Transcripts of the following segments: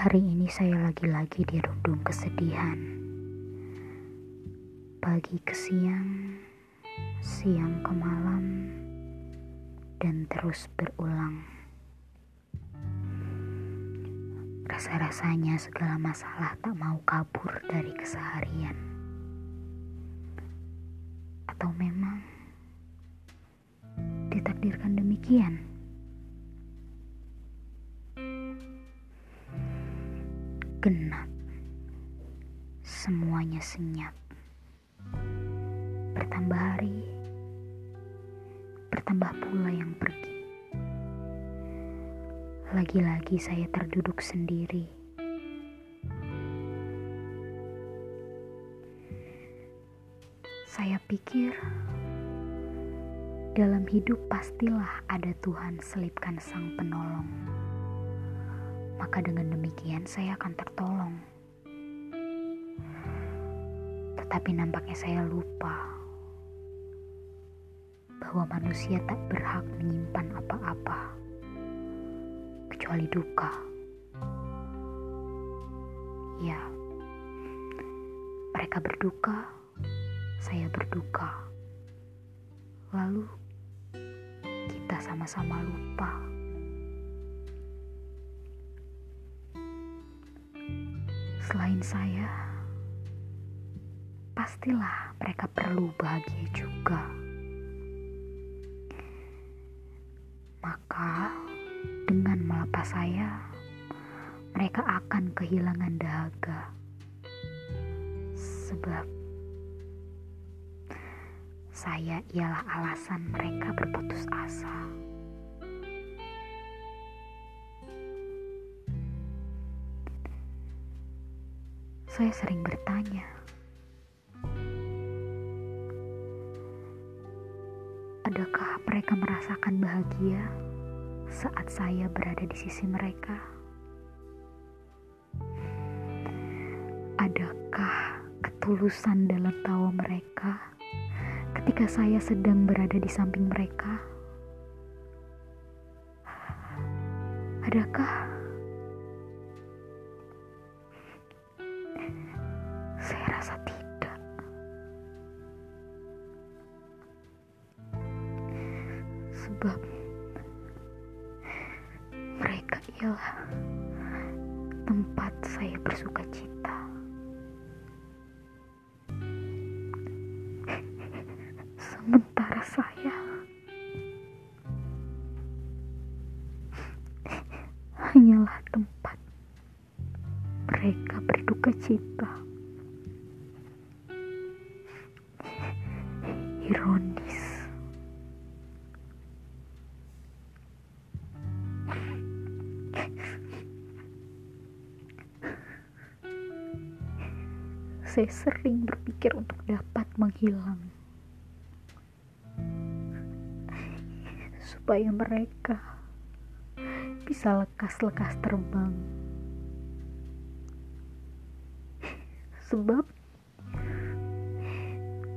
Hari ini saya lagi-lagi dirundung kesedihan. Pagi ke siang, siang ke malam, dan terus berulang. Rasa-rasanya segala masalah tak mau kabur dari keseharian. Atau memang ditakdirkan demikian? Semuanya senyap. Bertambah hari, bertambah pula yang pergi. Lagi-lagi saya terduduk sendiri. Saya pikir dalam hidup pastilah ada Tuhan selipkan sang penolong maka dengan demikian saya akan tertolong. Tetapi nampaknya saya lupa bahwa manusia tak berhak menyimpan apa-apa kecuali duka. Ya, mereka berduka, saya berduka. Lalu kita sama-sama lupa. Selain saya, pastilah mereka perlu bahagia juga. Maka, dengan melepas saya, mereka akan kehilangan dahaga. Sebab saya ialah alasan mereka berputus asa. Saya sering bertanya, adakah mereka merasakan bahagia saat saya berada di sisi mereka? Adakah ketulusan dalam tawa mereka ketika saya sedang berada di samping mereka? Adakah Saya rasa tidak. Sebab mereka ialah tempat saya bersuka cita. Sementara saya hanyalah tempat mereka berduka cita. ironis. Saya sering berpikir untuk dapat menghilang, supaya mereka bisa lekas-lekas terbang, sebab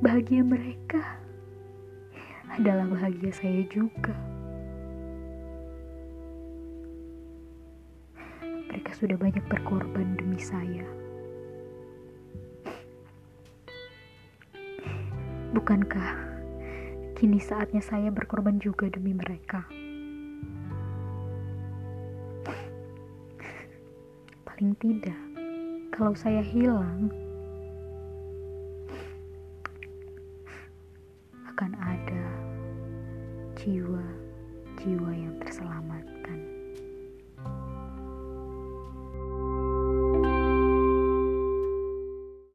bahagia mereka adalah bahagia saya juga. Mereka sudah banyak berkorban demi saya. Bukankah kini saatnya saya berkorban juga demi mereka? Paling tidak, kalau saya hilang, akan ada jiwa-jiwa yang terselamatkan.